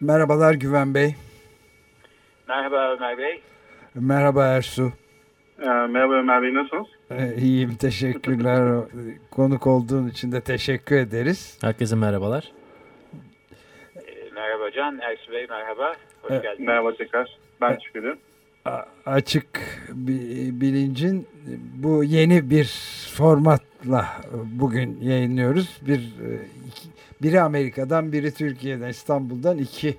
Merhabalar Güven Bey. Merhaba Ömer Bey. Merhaba Ersu. Ee, merhaba Ömer Bey nasılsınız? Ee, iyiyim teşekkürler. Konuk olduğun için de teşekkür ederiz. Herkese merhabalar. Ee, merhaba Can, Ersu Bey merhaba. Hoş evet, geldiniz. Merhaba tekrar. Ben teşekkür ederim. Açık bilincin bu yeni bir formatla bugün yayınlıyoruz. Bir biri Amerika'dan, biri Türkiye'den, İstanbul'dan iki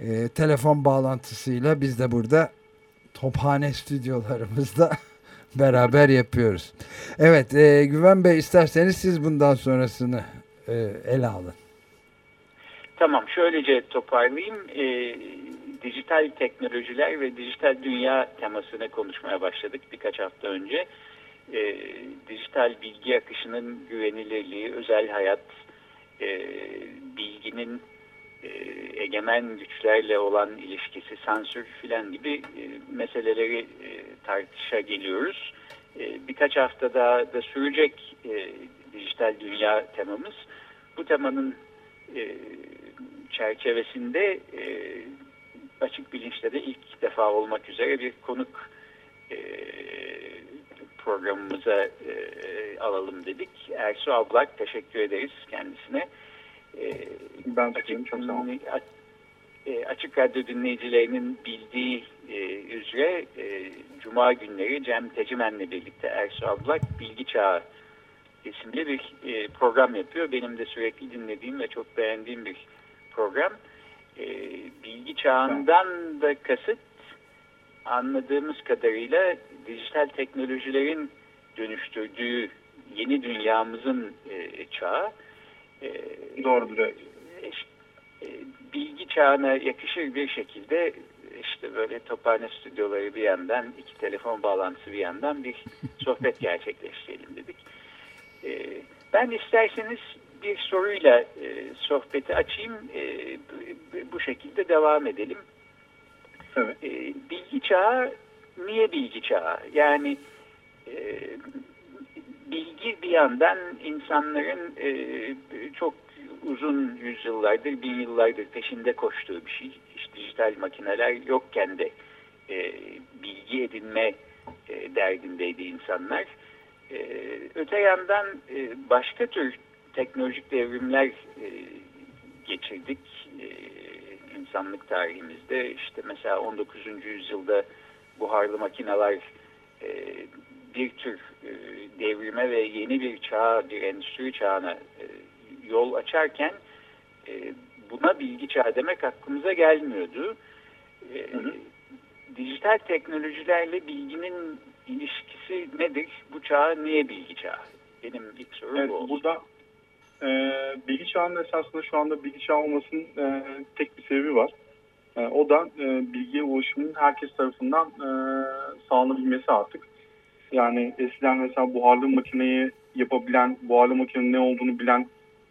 e, telefon bağlantısıyla biz de burada Tophane stüdyolarımızda beraber yapıyoruz. Evet, e, Güven Bey isterseniz siz bundan sonrasını e, ele alın. Tamam, şöylece toparlayayım. E, dijital teknolojiler ve dijital dünya temasını konuşmaya başladık birkaç hafta önce. E, dijital bilgi akışının güvenilirliği, özel hayat, e, bilginin e, egemen güçlerle olan ilişkisi, sansür filan gibi e, meseleleri e, tartışa geliyoruz. E, birkaç hafta daha da sürecek e, dijital dünya temamız. Bu temanın e, çerçevesinde e, açık bilinçte de ilk defa olmak üzere bir konuk e, programımıza e, alalım dedik. Ersu Ablak teşekkür ederiz kendisine. E, ben açık, çok sağ olun. E, açık Radyo dinleyicilerinin bildiği e, üzere e, Cuma günleri Cem Tecimen'le birlikte Ersu Ablak Bilgi Çağı isimli bir e, program yapıyor. Benim de sürekli dinlediğim ve çok beğendiğim bir program. E, bilgi çağından da kasıt anladığımız kadarıyla dijital teknolojilerin dönüştürdüğü yeni dünyamızın e, çağı. E, Doğrudur. E, bilgi çağına yakışır bir şekilde işte böyle tophane stüdyoları bir yandan, iki telefon bağlantısı bir yandan bir sohbet gerçekleştirelim dedik. E, ben isterseniz bir soruyla e, sohbeti açayım. Bu şekilde devam edelim. Evet. E, bilgi çağı niye bilgi çağı? Yani e, bilgi bir yandan insanların e, çok uzun yüzyıllardır, bin yıllardır peşinde koştuğu bir şey. İşte dijital makineler yokken de e, bilgi edinme e, derdindeydi insanlar. E, öte yandan e, başka tür teknolojik devrimler e, geçirdik e, insanlık tarihimizde. İşte mesela 19. yüzyılda buharlı makineler e, bir tür e, devrime ve yeni bir çağ, bir endüstri çağına e, yol açarken e, buna bilgi çağı demek aklımıza gelmiyordu. E, hı hı. Dijital teknolojilerle bilginin ilişkisi nedir? Bu çağ niye bilgi çağı? Benim ilk sorum evet, bu oldu. Burada e, bilgi çağının esasında şu anda bilgi çağı olmasının e, tek bir sebebi var. E, o da e, bilgiye ulaşımın herkes tarafından e, sağlanabilmesi artık. Yani eskiden mesela buharlı makineyi yapabilen, buharlı makinenin ne olduğunu bilen,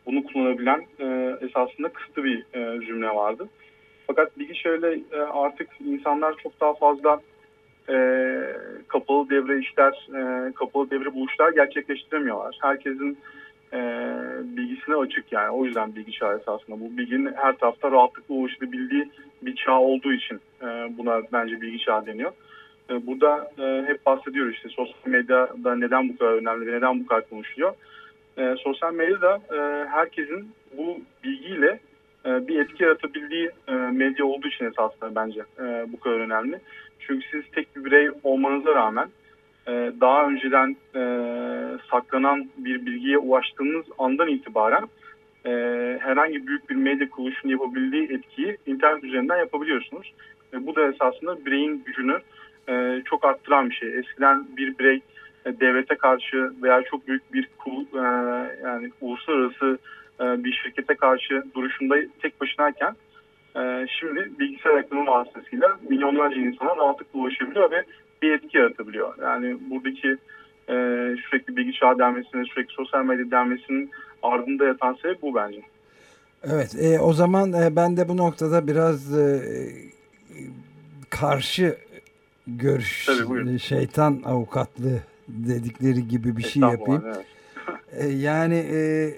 bunu kullanabilen e, esasında kısıtlı bir e, cümle vardı. Fakat bilgi şöyle e, artık insanlar çok daha fazla e, kapalı devre işler, e, kapalı devre buluşlar gerçekleştiremiyorlar. Herkesin e, bilgisine açık yani. O yüzden bilgi çağı esasında. Bu bilginin her tarafta rahatlıkla ulaşılabildiği bir çağ olduğu için e, buna bence bilgi çağı deniyor. E, burada e, hep bahsediyoruz işte sosyal medyada neden bu kadar önemli ve neden bu kadar konuşuluyor. E, sosyal medyada e, herkesin bu bilgiyle e, bir etki yaratabildiği e, medya olduğu için esasında bence e, bu kadar önemli. Çünkü siz tek bir birey olmanıza rağmen e, daha önceden e, saklanan bir bilgiye ulaştığınız andan itibaren e, herhangi büyük bir medya kuruluşunun yapabildiği etkiyi internet üzerinden yapabiliyorsunuz. Bu da esasında bireyin gücünü e, çok arttıran bir şey. Eskiden bir birey devlete karşı veya çok büyük bir yani uluslararası bir şirkete karşı duruşunda tek başınayken şimdi bilgisayar ekranı vasıtasıyla milyonlarca insana rahatlıkla ulaşabiliyor ve bir etki yaratabiliyor. Yani buradaki e, sürekli bilgi çağı denmesinin, sürekli sosyal medya denmesinin ardında yatan sebep bu bence. Evet, e, o zaman e, ben de bu noktada biraz e, karşı görüş, Tabii, şeytan avukatlığı dedikleri gibi bir şey yapayım. Evet. e, yani e,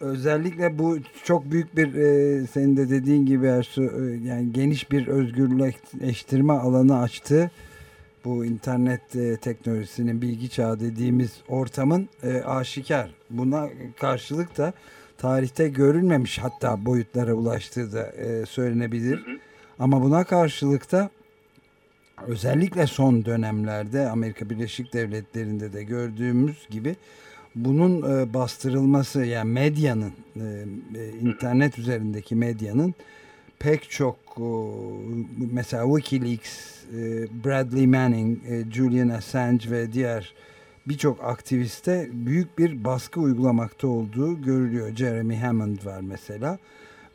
özellikle bu çok büyük bir e, senin de dediğin gibi Ersu, e, yani geniş bir özgürleştirme alanı açtı. Bu internet e, teknolojisinin bilgi çağı dediğimiz ortamın e, aşikar. Buna karşılık da tarihte görülmemiş hatta boyutlara ulaştığı da e, söylenebilir. Hı hı. Ama buna karşılık da özellikle son dönemlerde Amerika Birleşik Devletleri'nde de gördüğümüz gibi bunun e, bastırılması yani medyanın e, e, internet üzerindeki medyanın pek çok mesela Wikileaks, Bradley Manning, Julian Assange ve diğer birçok aktiviste büyük bir baskı uygulamakta olduğu görülüyor. Jeremy Hammond var mesela.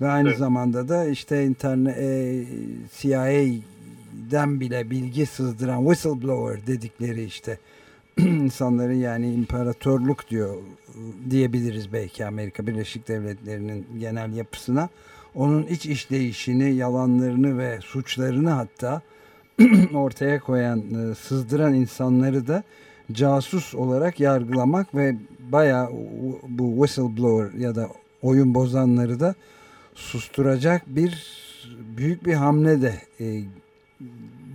Ve aynı evet. zamanda da işte internet e, CIA'den bile bilgi sızdıran whistleblower dedikleri işte insanların yani imparatorluk diyor diyebiliriz belki Amerika Birleşik Devletleri'nin genel yapısına. Onun iç işleyişini, yalanlarını ve suçlarını hatta ortaya koyan, e, sızdıran insanları da casus olarak yargılamak ve baya bu whistleblower ya da oyun bozanları da susturacak bir büyük bir hamle de e,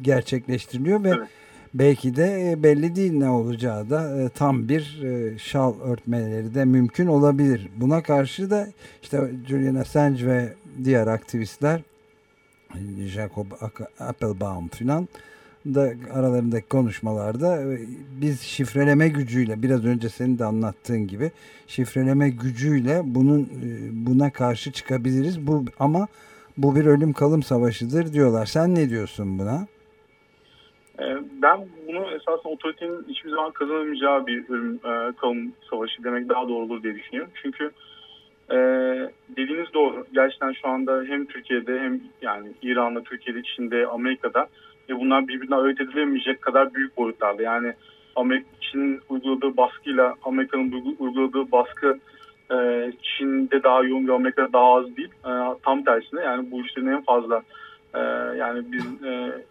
gerçekleştiriliyor ve evet. Belki de e, belli değil ne olacağı da e, tam bir e, şal örtmeleri de mümkün olabilir. Buna karşı da işte Julian Assange ve diğer aktivistler Jacob Applebaum filan da aralarındaki konuşmalarda biz şifreleme gücüyle biraz önce senin de anlattığın gibi şifreleme gücüyle bunun buna karşı çıkabiliriz. Bu ama bu bir ölüm kalım savaşıdır diyorlar. Sen ne diyorsun buna? E, ben bunu esasen otoritenin hiçbir zaman kazanamayacağı bir ölüm kalım savaşı demek daha doğru olur diye düşünüyorum. Çünkü dediğiniz doğru. Gerçekten şu anda hem Türkiye'de hem yani İran'da, Türkiye'de, Çin'de, Amerika'da ve bunlar birbirine ayırt edilemeyecek kadar büyük boyutlarda. Yani Amerika Çin'in uyguladığı baskıyla Amerika'nın uyguladığı baskı e, Çin'de daha yoğun ve Amerika'da daha az değil. E, tam tersine yani bu işlerin en fazla e, yani biz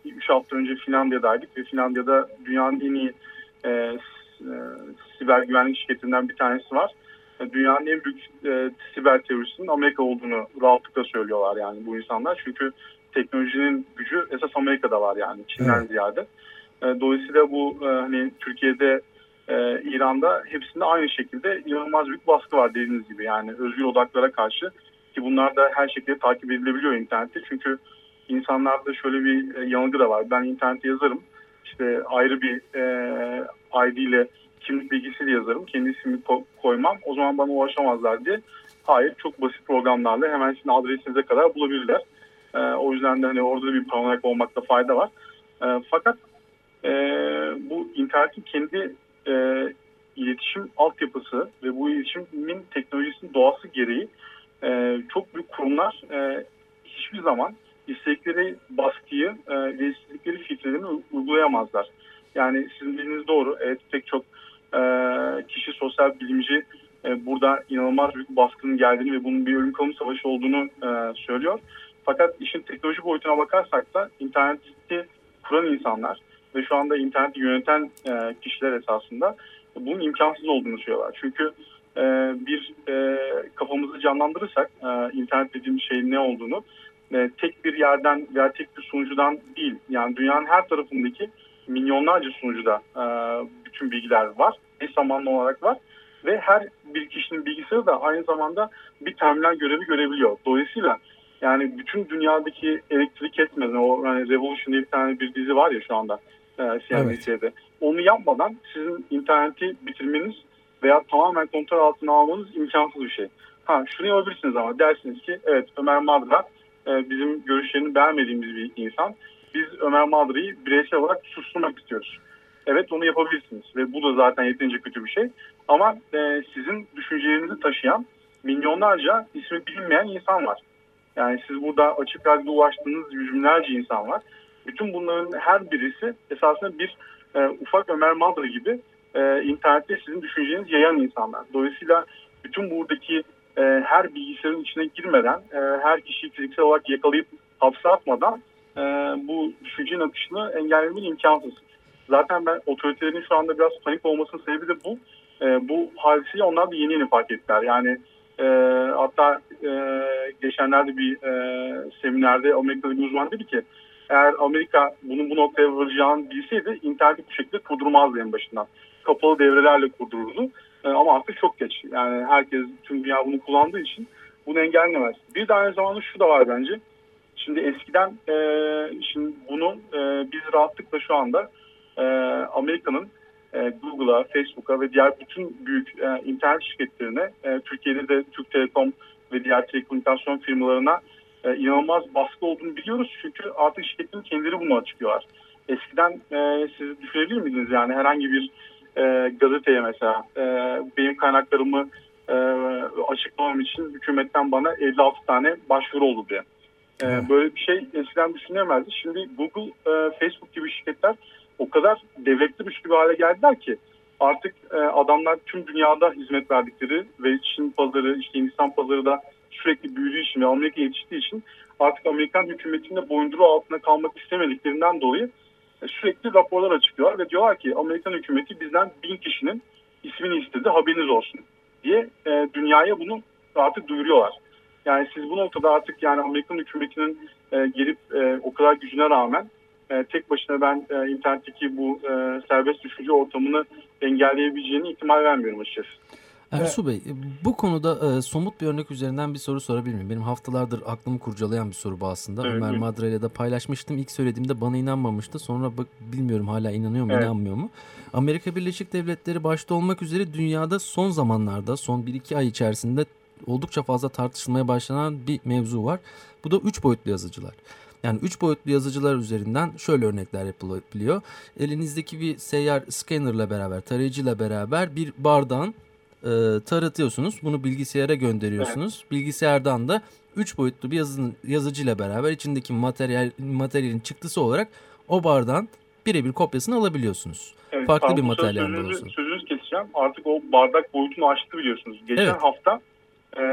3 e, hafta önce Finlandiya'daydık ve Finlandiya'da dünyanın en iyi e, e, siber güvenlik şirketinden bir tanesi var. E, dünyanın en büyük e, siber teröristinin Amerika olduğunu rahatlıkla söylüyorlar yani bu insanlar. Çünkü teknolojinin gücü esas Amerika'da var yani Çin'den evet. ziyade. E, dolayısıyla bu e, hani Türkiye'de e, İran'da hepsinde aynı şekilde inanılmaz büyük baskı var dediğiniz gibi yani özgür odaklara karşı ki bunlar da her şekilde takip edilebiliyor internette çünkü insanlarda şöyle bir e, yanılgı da var. Ben internette yazarım. İşte ayrı bir e, ID ile kimlik bilgisiyle yazarım. Kendi ismimi ko- koymam. O zaman bana ulaşamazlar diye. Hayır çok basit programlarla hemen sizin adresinize kadar bulabilirler. E, o yüzden de hani orada da bir paranoyak olmakta fayda var. E, fakat e, bu internetin kendi e, iletişim altyapısı ve bu iletişimin teknolojisinin doğası gereği e, çok büyük kurumlar e, hiçbir zaman istedikleri baskıyı e, ve istedikleri filtrelerini uygulayamazlar. Yani sizin dediğiniz doğru. Evet pek çok e, kişi sosyal bilimci e, burada inanılmaz büyük baskının geldiğini ve bunun bir ölüm kalım savaşı olduğunu e, söylüyor. Fakat işin teknoloji boyutuna bakarsak da interneti kuran insanlar ve şu anda interneti yöneten e, kişiler esasında bunun imkansız olduğunu söylüyorlar. Çünkü e, bir e, kafamızı canlandırırsak e, internet dediğimiz şeyin ne olduğunu e, tek bir yerden veya tek bir sunucudan değil yani dünyanın her tarafındaki milyonlarca sunucuda e, bütün bilgiler var. Eş zamanlı olarak var ve her bir kişinin bilgisayarı da aynı zamanda bir terminal görevi görebiliyor. Dolayısıyla yani bütün dünyadaki elektrik kesmeden o hani Revolution diye bir tane bir dizi var ya şu anda e, CNBC'de. Evet. Onu yapmadan sizin interneti bitirmeniz veya tamamen kontrol altına almanız imkansız bir şey. Ha şunu yapabilirsiniz ama dersiniz ki evet Ömer Madra e, bizim görüşlerini beğenmediğimiz bir insan. Biz Ömer Madra'yı bireysel olarak susturmak istiyoruz. Evet onu yapabilirsiniz ve bu da zaten yeterince kötü bir şey. Ama e, sizin düşüncelerinizi taşıyan milyonlarca ismi bilinmeyen insan var. Yani siz burada açık radyoda ulaştığınız yüz binlerce insan var. Bütün bunların her birisi esasında bir e, ufak Ömer Madra gibi e, internette sizin düşünceniz yayan insanlar. Dolayısıyla bütün buradaki e, her bilgisayarın içine girmeden, e, her kişiyi fiziksel olarak yakalayıp hapse atmadan e, bu düşüncenin akışını engellemenin imkansız. Zaten ben otoritelerin şu anda biraz panik olmasının sebebi de bu. E, bu hadiseyi onlar da yeni yeni fark ettiler. Yani e, hatta e, geçenlerde bir e, seminerde Amerikalı bir uzman dedi ki eğer Amerika bunun bu noktaya varacağını bilseydi interneti bu şekilde kurdurmazdı en başından. Kapalı devrelerle kurdururdu. E, ama artık çok geç. Yani herkes, tüm dünya bunu kullandığı için bunu engellemez. Bir de aynı zamanda şu da var bence. Şimdi eskiden e, şimdi bunu e, biz rahatlıkla şu anda e, Amerika'nın e, Google'a, Facebook'a ve diğer bütün büyük e, internet şirketlerine, e, Türkiye'de de Türk Telekom ve diğer telekomünikasyon firmalarına e, inanılmaz baskı olduğunu biliyoruz. Çünkü artık şirketlerin kendileri bunu açıklıyorlar. Eskiden e, siz düşünebilir miydiniz yani herhangi bir e, gazeteye mesela e, benim kaynaklarımı e, açıklamam için hükümetten bana 56 tane başvuru oldu diye. E, böyle bir şey eskiden düşünemezdi. Şimdi Google, e, Facebook gibi şirketler o kadar devletli bir hale geldiler ki artık e, adamlar tüm dünyada hizmet verdikleri ve Çin pazarı, işte Hindistan pazarı da sürekli büyüdüğü için ve Amerika yetiştiği için artık Amerikan hükümetinde boyunduruğu altında kalmak istemediklerinden dolayı sürekli raporlar açıklıyorlar ve diyorlar ki Amerikan hükümeti bizden bin kişinin ismini istedi haberiniz olsun diye e, dünyaya bunu artık duyuruyorlar. Yani siz bu noktada artık yani Amerikan hükümetinin e, gelip e, o kadar gücüne rağmen e, tek başına ben e, internetteki bu e, serbest düşünce ortamını engelleyebileceğini ihtimal vermiyorum açıkçası. Ersu Bey bu konuda e, somut bir örnek üzerinden bir soru sorabilir miyim? Benim haftalardır aklımı kurcalayan bir soru bu aslında. Evet, Ömer Madra ile de paylaşmıştım. İlk söylediğimde bana inanmamıştı. Sonra bak, bilmiyorum hala inanıyor mu evet. inanmıyor mu? Amerika Birleşik Devletleri başta olmak üzere dünyada son zamanlarda son 1-2 ay içerisinde oldukça fazla tartışılmaya başlanan bir mevzu var. Bu da 3 boyutlu yazıcılar. Yani 3 boyutlu yazıcılar üzerinden şöyle örnekler yapılabiliyor. Elinizdeki bir seyyar scannerla beraber, tarayıcıyla beraber bir bardağın e, taratıyorsunuz. Bunu bilgisayara gönderiyorsunuz. Evet. Bilgisayardan da 3 boyutlu bir yazın, yazıcıyla beraber içindeki materyal materyalin çıktısı olarak o bardağın birebir kopyasını alabiliyorsunuz. Evet, Farklı bir materyalde olsun. Sözünüzü keseceğim. Artık o bardak boyutunu aştı biliyorsunuz. Geçen evet. hafta e,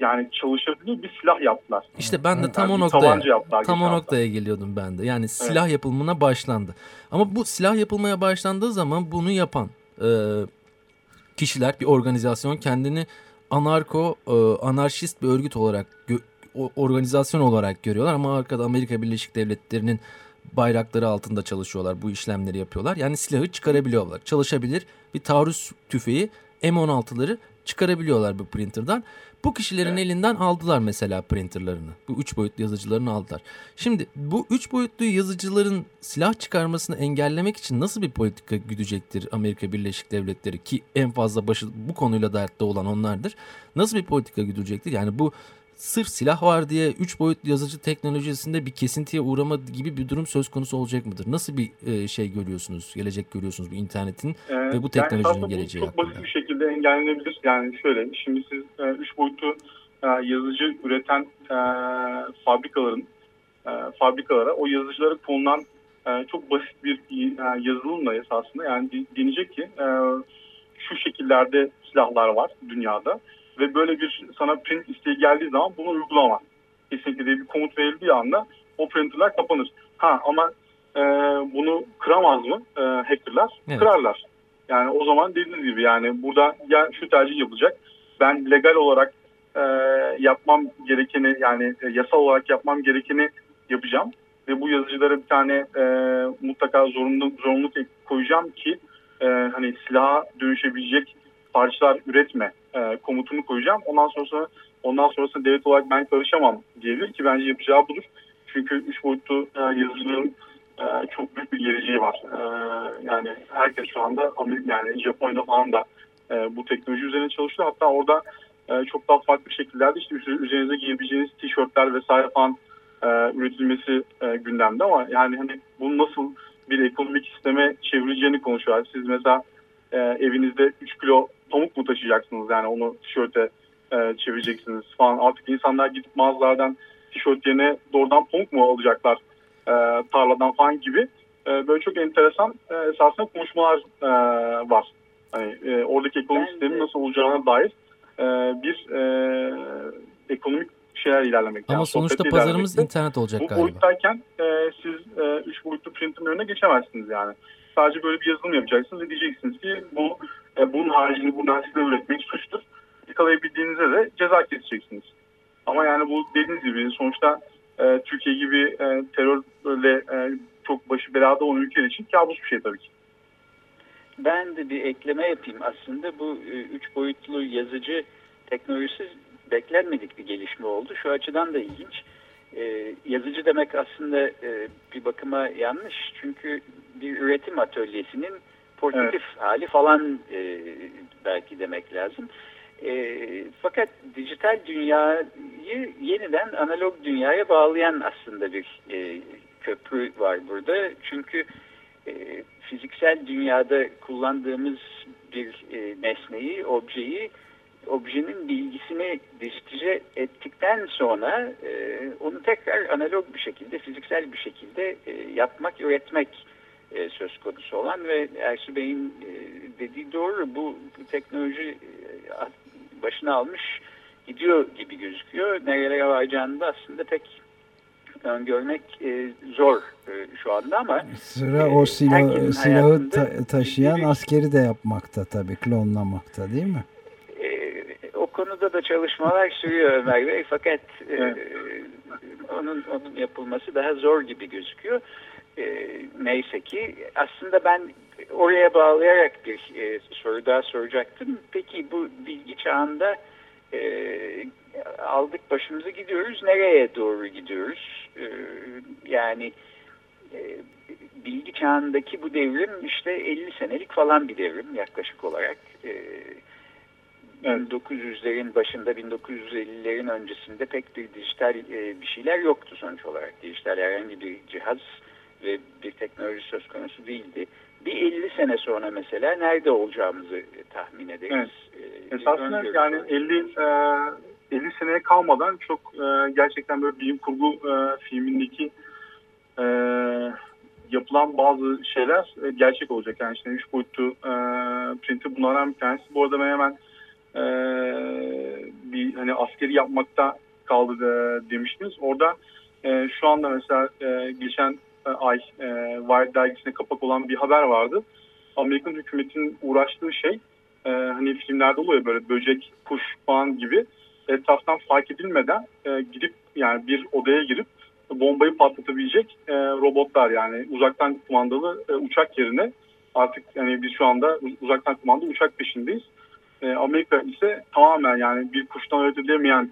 yani çalışabilir bir silah yaptılar. İşte ben de tam yani o noktaya tam o noktaya geliyordum ben de. Yani silah evet. yapılımına başlandı. Ama bu silah yapılmaya başlandığı zaman bunu yapan e, kişiler, bir organizasyon kendini anarko, e, anarşist bir örgüt olarak, organizasyon olarak görüyorlar. Ama arkada Amerika Birleşik Devletleri'nin bayrakları altında çalışıyorlar. Bu işlemleri yapıyorlar. Yani silahı çıkarabiliyorlar. Çalışabilir bir taarruz tüfeği M16'ları çıkarabiliyorlar bu printer'dan. Bu kişilerin evet. elinden aldılar mesela printerlarını. Bu üç boyutlu yazıcılarını aldılar. Şimdi bu üç boyutlu yazıcıların silah çıkarmasını engellemek için nasıl bir politika güdecektir Amerika Birleşik Devletleri ki en fazla başı bu konuyla dertte olan onlardır. Nasıl bir politika güdecektir? Yani bu sırf silah var diye 3 boyutlu yazıcı teknolojisinde bir kesintiye uğrama gibi bir durum söz konusu olacak mıdır? Nasıl bir e, şey görüyorsunuz, gelecek görüyorsunuz bu internetin ee, ve bu teknolojinin yani geleceği çok hakkında? basit bir şekilde engellenebilir. Yani şöyle, şimdi siz 3 e, boyutlu e, yazıcı üreten e, fabrikaların e, fabrikalara o yazıcılara konulan e, çok basit bir e, yazılımla esasında yani deneyecek ki e, şu şekillerde silahlar var dünyada ve böyle bir sana print isteği geldiği zaman bunu uygulama. Kesinlikle bir komut verildiği anda o printerler kapanır. Ha ama e, bunu kıramaz mı e, hackerlar? Evet. Kırarlar. Yani o zaman dediğiniz gibi yani burada ya şu tercih yapılacak. Ben legal olarak e, yapmam gerekeni yani e, yasal olarak yapmam gerekeni yapacağım. Ve bu yazıcılara bir tane e, mutlaka zorunluluk, zorunluluk koyacağım ki e, hani silaha dönüşebilecek parçalar üretme e, komutunu koyacağım. Ondan sonrası ondan sonrasında devlet olarak ben karışamam diyebilir ki bence yapacağı budur. Çünkü üç boyutlu e, yazıcıların e, çok büyük bir geleceği var. E, yani herkes şu anda yani Japonya'da falan da e, bu teknoloji üzerine çalışıyor. Hatta orada e, çok daha farklı şekillerde işte üzerinize giyebileceğiniz tişörtler vesaire falan e, üretilmesi e, gündemde ama yani hani bunu nasıl bir ekonomik sisteme çevireceğini konuşuyorlar. Siz mesela e, evinizde 3 kilo pamuk mu taşıyacaksınız yani onu tişörte e, çevireceksiniz falan. Artık insanlar gidip mağazalardan tişört yerine doğrudan pamuk mu alacaklar e, tarladan falan gibi. E, böyle çok enteresan e, esasında konuşmalar e, var. Hani e, oradaki ekonomik sistemin nasıl olacağına dair e, bir e, ekonomik şeyler ilerlemek. Ama yani sonuçta pazarımız internet olacak bu galiba. Bu boyuttayken e, siz e, üç boyutlu printin önüne geçemezsiniz yani. Sadece böyle bir yazılım yapacaksınız ve diyeceksiniz ki bu e, bunun haricinde buradan size üretmek suçtur. Yakalayabildiğinizde de ceza keseceksiniz. Ama yani bu dediğiniz gibi sonuçta e, Türkiye gibi e, terörle e, çok başı belada olan ülkeler için kabus bir şey tabii ki. Ben de bir ekleme yapayım. Aslında bu e, üç boyutlu yazıcı teknolojisi beklenmedik bir gelişme oldu. Şu açıdan da ilginç. E, yazıcı demek aslında e, bir bakıma yanlış. Çünkü bir üretim atölyesinin portatif evet. hali falan e, belki demek lazım. E, fakat dijital dünyayı yeniden analog dünyaya bağlayan aslında bir e, köprü var burada. Çünkü e, fiziksel dünyada kullandığımız bir e, nesneyi, objeyi, objenin bilgisini dijitize ettikten sonra e, onu tekrar analog bir şekilde, fiziksel bir şekilde e, yapmak, üretmek e, söz konusu olan ve Ersu Bey'in e, dediği doğru bu, bu teknoloji e, başına almış gidiyor gibi gözüküyor. Nerelere varacağını da aslında pek öngörmek e, zor e, şu anda ama sıra e, o silah, silahı ta taşıyan bir, askeri de yapmakta tabii klonlamakta değil mi? E, o konuda da çalışmalar sürüyor Ömer Bey fakat e, onun onun yapılması daha zor gibi gözüküyor. E, neyse ki aslında ben oraya bağlayarak bir e, soru daha soracaktım. Peki bu bilgi çağında e, aldık başımıza gidiyoruz. Nereye doğru gidiyoruz? Yani bilgi çağındaki bu devrim işte 50 senelik falan bir devrim yaklaşık olarak. E, 1900'lerin başında 1950'lerin öncesinde pek bir dijital bir şeyler yoktu sonuç olarak. Dijital herhangi bir cihaz ve bir teknoloji söz konusu değildi. Bir 50 sene sonra mesela nerede olacağımızı tahmin ederiz. Evet. Ee, Esasında yani 50 e, 50 seneye kalmadan çok e, gerçekten böyle bilim kurgu e, filmindeki e, yapılan bazı şeyler e, gerçek olacak. Yani işte 3 boyutlu e, printi bunlardan bir tanesi. Bu arada ben hemen e, bir hani askeri yapmakta kaldı de, demiştiniz. Orada e, şu anda mesela e, geçen e, ay e, Wired dergisine kapak olan bir haber vardı. Amerikan hükümetinin uğraştığı şey e, hani filmlerde oluyor böyle böcek, kuş falan gibi etraftan fark edilmeden e, gidip yani bir odaya girip bombayı patlatabilecek e, robotlar yani uzaktan kumandalı e, uçak yerine artık yani biz şu anda uzaktan kumandalı uçak peşindeyiz. E, Amerika ise tamamen yani bir kuştan öğretilemeyen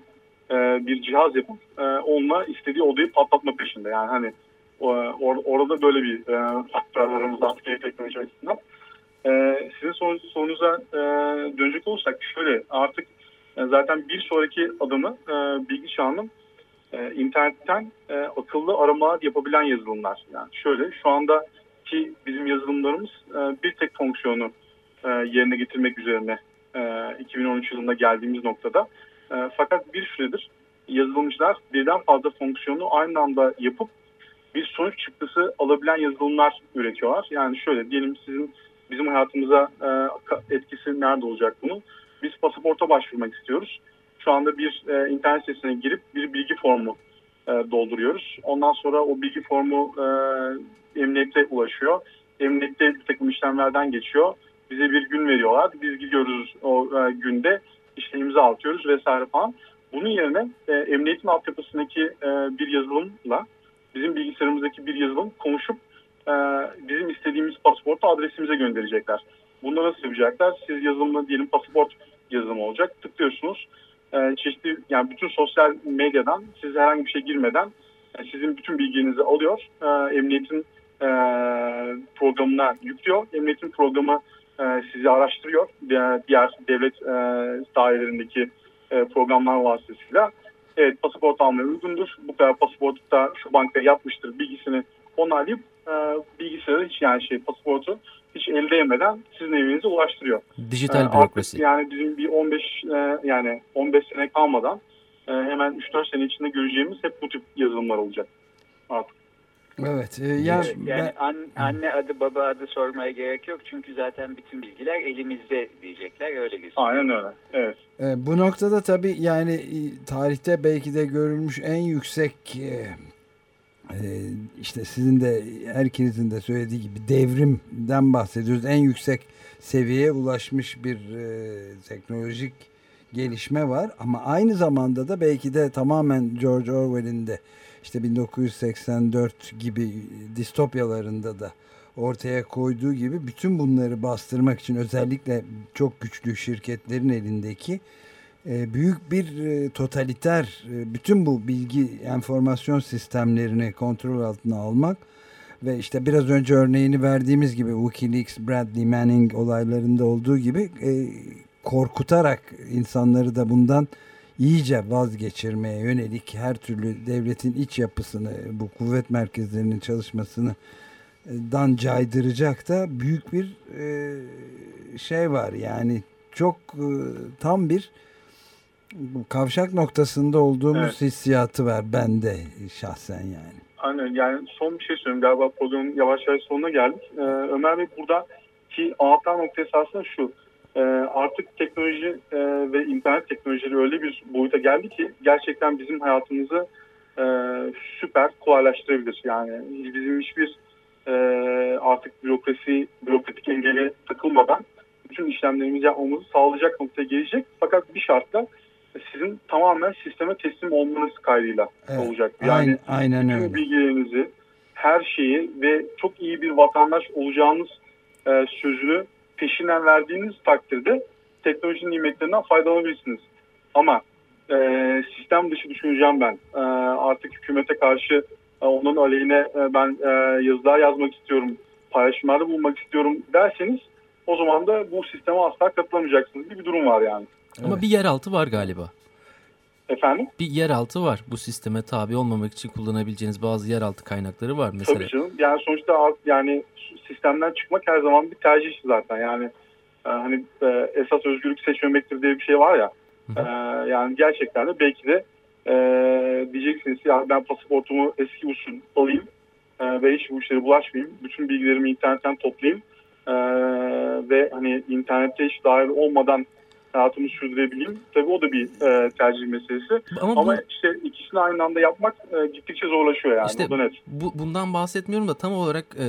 e, bir cihaz yapıp e, onunla istediği odayı patlatma peşinde. Yani hani Or, orada böyle bir e, faktör aramızda askeri teknoloji açısından. E, sizin sor, sorunuza e, dönecek olursak şöyle artık e, zaten bir sonraki adımı e, bilgi çağının e, internetten e, akıllı aramalar yapabilen yazılımlar. Yani şöyle şu anda ki bizim yazılımlarımız e, bir tek fonksiyonu e, yerine getirmek üzerine e, 2013 yılında geldiğimiz noktada. E, fakat bir süredir yazılımcılar birden fazla fonksiyonu aynı anda yapıp bir sonuç çıktısı alabilen yazılımlar üretiyorlar. Yani şöyle diyelim sizin bizim hayatımıza e, etkisi nerede olacak bunun? Biz pasaporta başvurmak istiyoruz. Şu anda bir e, internet sitesine girip bir bilgi formu e, dolduruyoruz. Ondan sonra o bilgi formu e, emniyete ulaşıyor. Emniyette bir takım işlemlerden geçiyor. Bize bir gün veriyorlar. Biz gidiyoruz o e, günde işte imza atıyoruz vesaire falan. Bunun yerine e, emniyetin altyapısındaki e, bir yazılımla bizim bilgisayarımızdaki bir yazılım konuşup e, bizim istediğimiz pasaportu adresimize gönderecekler. Bunu nasıl yapacaklar? Siz yazılımı diyelim pasaport yazılımı olacak. Tıklıyorsunuz. E, çeşitli yani bütün sosyal medyadan siz herhangi bir şey girmeden e, sizin bütün bilginizi alıyor. E, emniyetin e, programına yüklüyor. Emniyetin programı e, sizi araştırıyor. Diğer, diğer devlet e, dairelerindeki e, programlar vasıtasıyla evet pasaport almaya uygundur. Bu kadar pasaportu da şu bankaya yapmıştır bilgisini onaylayıp e, bilgisayarı hiç yani şey pasaportu hiç el değmeden sizin evinize ulaştırıyor. Dijital bürokrasi. yani bizim bir 15 yani 15 sene kalmadan hemen 3-4 sene içinde göreceğimiz hep bu tip yazılımlar olacak artık. Evet. E, yani, yani an, anne adı baba adı sormaya gerek yok. Çünkü zaten bütün bilgiler elimizde diyecekler. Öyle gözüküyor. Aynen öyle. Evet. E, bu noktada tabii yani e, tarihte belki de görülmüş en yüksek e, e, işte sizin de herkesin de söylediği gibi devrimden bahsediyoruz. En yüksek seviyeye ulaşmış bir e, teknolojik gelişme var. Ama aynı zamanda da belki de tamamen George Orwell'in de işte 1984 gibi distopyalarında da ortaya koyduğu gibi bütün bunları bastırmak için özellikle çok güçlü şirketlerin elindeki e, büyük bir e, totaliter e, bütün bu bilgi enformasyon sistemlerini kontrol altına almak ve işte biraz önce örneğini verdiğimiz gibi Wikileaks, Bradley Manning olaylarında olduğu gibi korkutarak insanları da bundan iyice vazgeçirmeye yönelik her türlü devletin iç yapısını, bu kuvvet merkezlerinin çalışmasını dan caydıracak da büyük bir e, şey var. Yani çok e, tam bir kavşak noktasında olduğumuz evet. hissiyatı var bende şahsen yani. Aynen yani son bir şey söyleyeyim galiba programın yavaş yavaş sonuna geldik. Ee, Ömer Bey burada ki anahtar nokta esasında şu e, artık teknoloji e, ve internet teknolojileri öyle bir boyuta geldi ki gerçekten bizim hayatımızı e, süper kolaylaştırabilir. Yani bizim hiçbir e, artık bürokrasi, bürokratik engeli takılmadan bütün işlemlerimizi yapmamızı sağlayacak noktaya gelecek. Fakat bir şartla sizin tamamen sisteme teslim olmanız kaydıyla evet, olacak. Yani aynen, aynen öyle. bilgilerinizi, her şeyi ve çok iyi bir vatandaş olacağınız e, sözünü peşinden verdiğiniz takdirde teknolojinin nimetlerinden faydalanabilirsiniz. Ama e, sistem dışı düşüneceğim ben. E, artık hükümete karşı e, onun aleyhine e, ben e, yazılar yazmak istiyorum, paylaşımlarda bulunmak istiyorum derseniz o zaman da bu sisteme asla katılamayacaksınız gibi bir durum var yani. Ama bir yeraltı var galiba. Efendim? Bir yeraltı var. Bu sisteme tabi olmamak için kullanabileceğiniz bazı yeraltı kaynakları var mesela. Tabii canım. Yani sonuçta yani sistemden çıkmak her zaman bir tercih zaten. Yani e, hani e, esas özgürlük seçmemektir diye bir şey var ya. E, yani gerçekten de belki de e, diyeceksiniz ya ben pasaportumu eski usul alayım e, ve hiç bu işlere bulaşmayayım. Bütün bilgilerimi internetten toplayayım. E, ve hani internette hiç dahil olmadan hayatımı sürdürebileyim. Tabii o da bir e, tercih meselesi. Ama, Ama bu, işte ikisini aynı anda yapmak e, gittikçe zorlaşıyor yani. İşte net. Bu, bundan bahsetmiyorum da tam olarak e,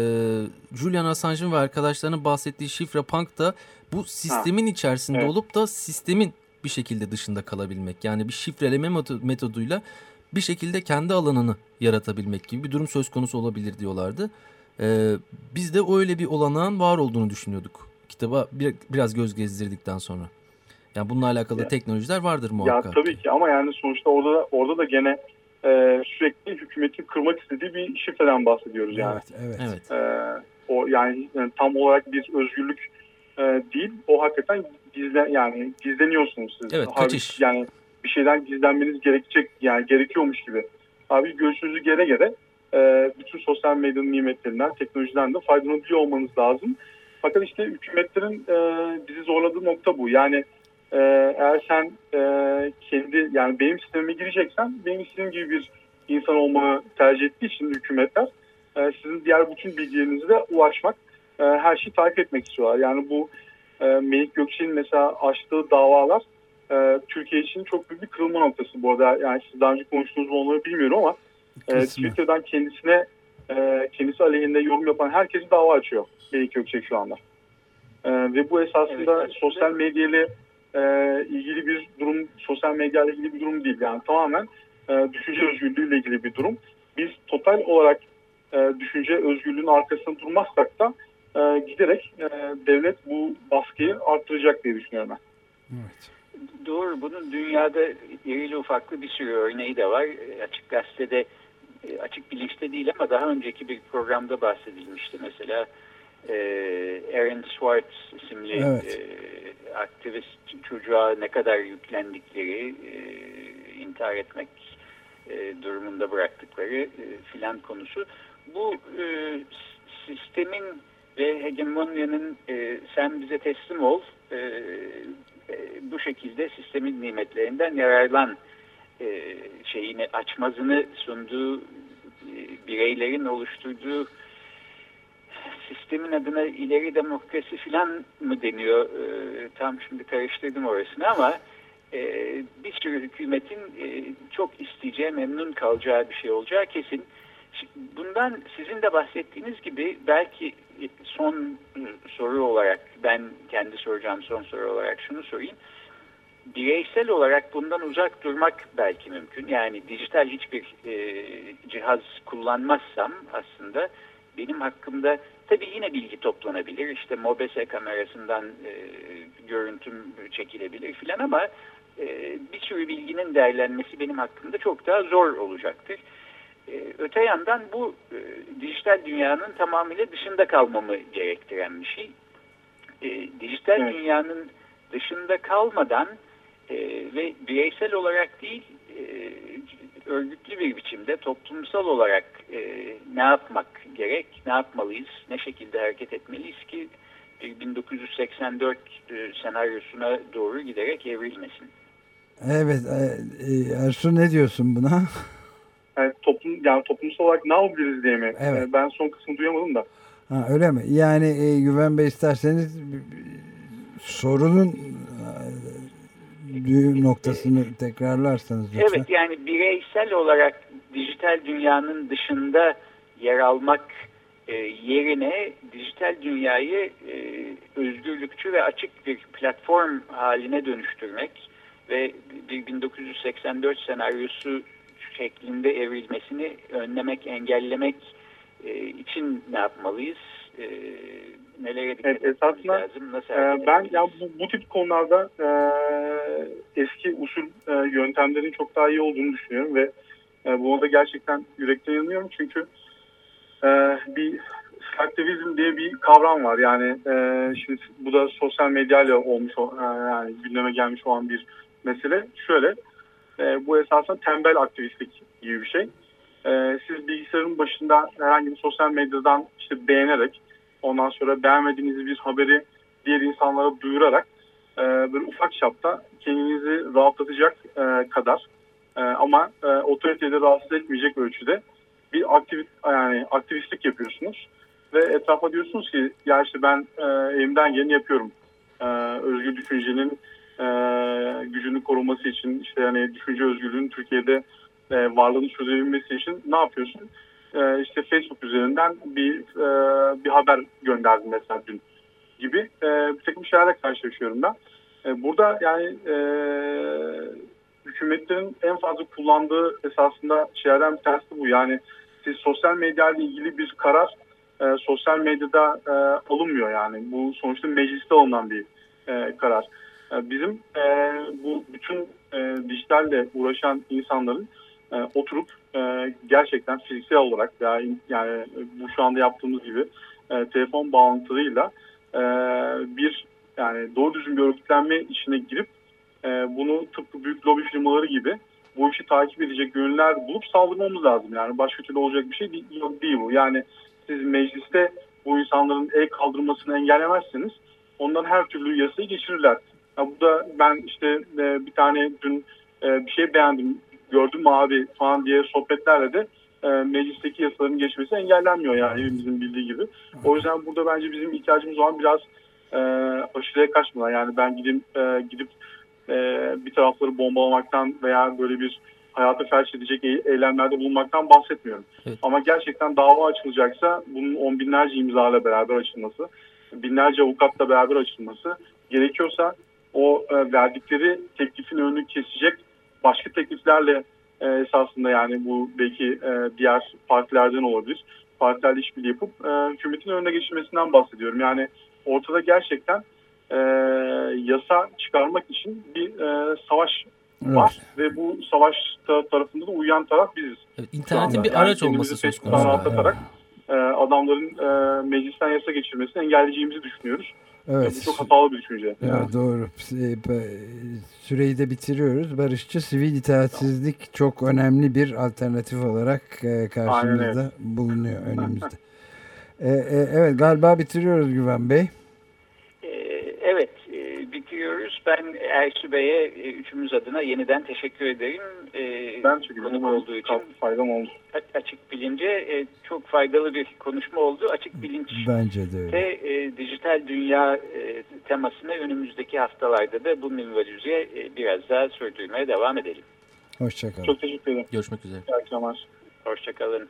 Julian Assange'ın ve arkadaşlarının bahsettiği şifre punk da bu sistemin ha. içerisinde evet. olup da sistemin bir şekilde dışında kalabilmek. Yani bir şifreleme metoduyla bir şekilde kendi alanını yaratabilmek gibi bir durum söz konusu olabilir diyorlardı. Ee, biz de öyle bir olanağın var olduğunu düşünüyorduk. Kitaba bir, biraz göz gezdirdikten sonra. Yani bununla alakalı ya, teknolojiler vardır muhakkak. Ya tabii ki ama yani sonuçta orada da, orada da gene e, sürekli hükümetin kırmak istediği bir şifreden bahsediyoruz yani. Evet, evet. E, o yani, yani tam olarak bir özgürlük e, değil. O hakikaten gizlen yani gizleniyorsunuz siz. Evet, kaçış. Yani bir şeyden gizlenmeniz gerekecek yani gerekiyormuş gibi. Abi göğsünüzü gere gere e, bütün sosyal medyanın nimetlerinden, teknolojiden de faydalanabiliyor olmanız lazım. Fakat işte hükümetlerin e, bizi zorladığı nokta bu. Yani e, eğer sen e, kendi yani benim sistemime gireceksen benim istediğim gibi bir insan olmanı tercih ettiği için hükümetler e, sizin diğer bütün bilgilerinize de ulaşmak, e, her şeyi takip etmek istiyorlar. Yani bu e, Melik Gökçe'nin mesela açtığı davalar e, Türkiye için çok büyük bir kırılma noktası bu arada. Yani siz daha önce konuştuğunuz mu onları bilmiyorum ama e, Twitter'dan kendisine e, kendisi aleyhinde yorum yapan herkesi dava açıyor Melik Gökçe şu anda. E, ve bu esasında evet, sosyal medyayla e, ilgili bir durum, sosyal medya ile ilgili bir durum değil. Yani tamamen e, düşünce özgürlüğü ile ilgili bir durum. Biz total olarak e, düşünce özgürlüğünün arkasında durmazsak da e, giderek e, devlet bu baskıyı arttıracak diye düşünüyorum ben. Evet. Doğru. Bunun dünyada irili ufaklı bir sürü örneği de var. E, açık gazetede e, açık bilinçte değil ama daha önceki bir programda bahsedilmişti. Mesela e, Aaron Swartz isimli evet. e, aktivist çocuğa ne kadar yüklendikleri, e, intihar etmek e, durumunda bıraktıkları e, filan konusu. Bu e, sistemin ve hegemonyanın e, sen bize teslim ol, e, e, bu şekilde sistemin nimetlerinden yararlan e, şeyini açmazını sunduğu e, bireylerin oluşturduğu sistemin adına ileri demokrasi filan mı deniyor? E, tam şimdi karıştırdım orasını ama e, bir sürü hükümetin e, çok isteyeceği, memnun kalacağı bir şey olacağı kesin. Bundan sizin de bahsettiğiniz gibi belki son soru olarak ben kendi soracağım son soru olarak şunu sorayım. Bireysel olarak bundan uzak durmak belki mümkün. Yani dijital hiçbir e, cihaz kullanmazsam aslında benim hakkımda tabii yine bilgi toplanabilir. İşte MOBESE kamerasından e, görüntüm çekilebilir filan ama e, bir sürü bilginin değerlenmesi benim hakkımda çok daha zor olacaktır. E, öte yandan bu e, dijital dünyanın tamamıyla dışında kalmamı gerektiren bir şey. E, dijital evet. dünyanın dışında kalmadan e, ve bireysel olarak değil e, örgütlü bir biçimde toplumsal olarak e, ne yapmak gerek, ne yapmalıyız, ne şekilde hareket etmeliyiz ki 1984 e, senaryosuna doğru giderek evrilmesin. Evet, e, e, Ersun ne diyorsun buna? Yani toplum yani toplumsal olarak ne yapabiliriz diye mi? Evet. Yani ben son kısmını duyamadım da. Ha, öyle mi? Yani e, Güven Bey isterseniz sorunun düğüm noktasını tekrarlarsanız lütfen. Evet yani bireysel olarak dijital dünyanın dışında yer almak e, yerine dijital dünyayı e, özgürlükçü ve açık bir platform haline dönüştürmek ve 1984 senaryosu şeklinde evrilmesini önlemek, engellemek e, için ne yapmalıyız? Nelere dikkat evet, esasında, lazım? Nasıl e, ben ya bu, bu tip konularda e, eski usul e, yöntemlerin çok daha iyi olduğunu düşünüyorum ve e, buna da gerçekten yürekten inanıyorum çünkü e, bir aktivizm diye bir kavram var. Yani e, şimdi bu da sosyal medyayla olmuş e, yani gündeme gelmiş olan bir mesele. Şöyle e, bu esasında tembel aktivistlik gibi bir şey. E, siz bilgisayarın başında herhangi bir sosyal medyadan işte beğenerek ondan sonra beğenmediğiniz bir haberi diğer insanlara duyurarak e, böyle ufak çapta kendinizi rahatlatacak e, kadar e, ama e, otoriteleri rahatsız etmeyecek ölçüde bir aktivist yani aktivistlik yapıyorsunuz ve etrafa diyorsunuz ki ya işte ben e, elimden geleni yapıyorum. E, özgür düşüncenin e, gücünü koruması için işte yani düşünce özgürlüğünün Türkiye'de e, varlığını çözebilmesi için ne yapıyorsun? E, işte Facebook üzerinden bir e, bir haber gönderdim mesela dün gibi e, bir takım şeylerle karşılaşıyorum ben. E, burada yani e, hükümetlerin en fazla kullandığı esasında şeylerden bir tanesi bu. Yani siz sosyal medya ile ilgili bir karar e, sosyal medyada e, alınmıyor yani. Bu sonuçta mecliste alınan bir e, karar. E, bizim e, bu bütün e, dijitalle uğraşan insanların e, oturup e, gerçekten fiziksel olarak yani, yani bu şu anda yaptığımız gibi e, telefon bağlantılarıyla e, bir yani doğru düzgün bir örgütlenme içine girip e, bunu tıpkı büyük lobi firmaları gibi bu işi takip edecek gönüller bulup saldırmamız lazım. Yani başka türlü olacak bir şey değil, değil bu. Yani siz mecliste bu insanların el kaldırmasını engellemezseniz ondan her türlü yasayı geçirirler. Ya bu da ben işte e, bir tane dün e, bir şey beğendim, gördüm abi falan diye sohbetlerle de e, meclisteki yasaların geçmesi engellenmiyor yani hepimizin bildiği gibi. O yüzden burada bence bizim ihtiyacımız olan biraz e, aşırıya kaçmadan yani ben gidip e, gidip e, bir tarafları bombalamaktan veya böyle bir hayata felç edecek eylemlerde bulunmaktan bahsetmiyorum. Evet. Ama gerçekten dava açılacaksa bunun on binlerce imzayla beraber açılması, binlerce avukatla beraber açılması gerekiyorsa o e, verdikleri teklifin önünü kesecek başka tekliflerle e, esasında yani bu belki e, diğer partilerden olabilir. Partilerle işbirliği yapıp e, hükümetin önüne geçirmesinden bahsediyorum. Yani ortada gerçekten e, yasa çıkarmak için bir e, savaş evet. var ve bu savaş tarafında da uyuyan taraf biziz. Evet, internetin bir yani araç olması söz konusu. Rahatlatarak evet. e, adamların e, meclisten yasa geçirmesini engelleyeceğimizi düşünüyoruz. Evet. Bu çok hatalı bir düşünce. Evet, doğru. Süreyi de bitiriyoruz. Barışçı sivil itaatsizlik çok önemli bir alternatif olarak e, karşımızda bulunuyor önümüzde. E, e, evet galiba bitiriyoruz Güven Bey. Bitiriyoruz. Ben Ersu Bey'e e, üçümüz adına yeniden teşekkür ederim. E, ben teşekkür ederim. olduğu için. Faydam oldu. Açık bilince e, çok faydalı bir konuşma oldu. Açık bilinç Bence de öyle. Ve dijital dünya temasını önümüzdeki haftalarda da bu minvalüzeye e, biraz daha sürdürmeye devam edelim. Hoşçakalın. Çok teşekkür ederim. Görüşmek üzere. İyi akşamlar. Hoşçakalın.